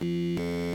E...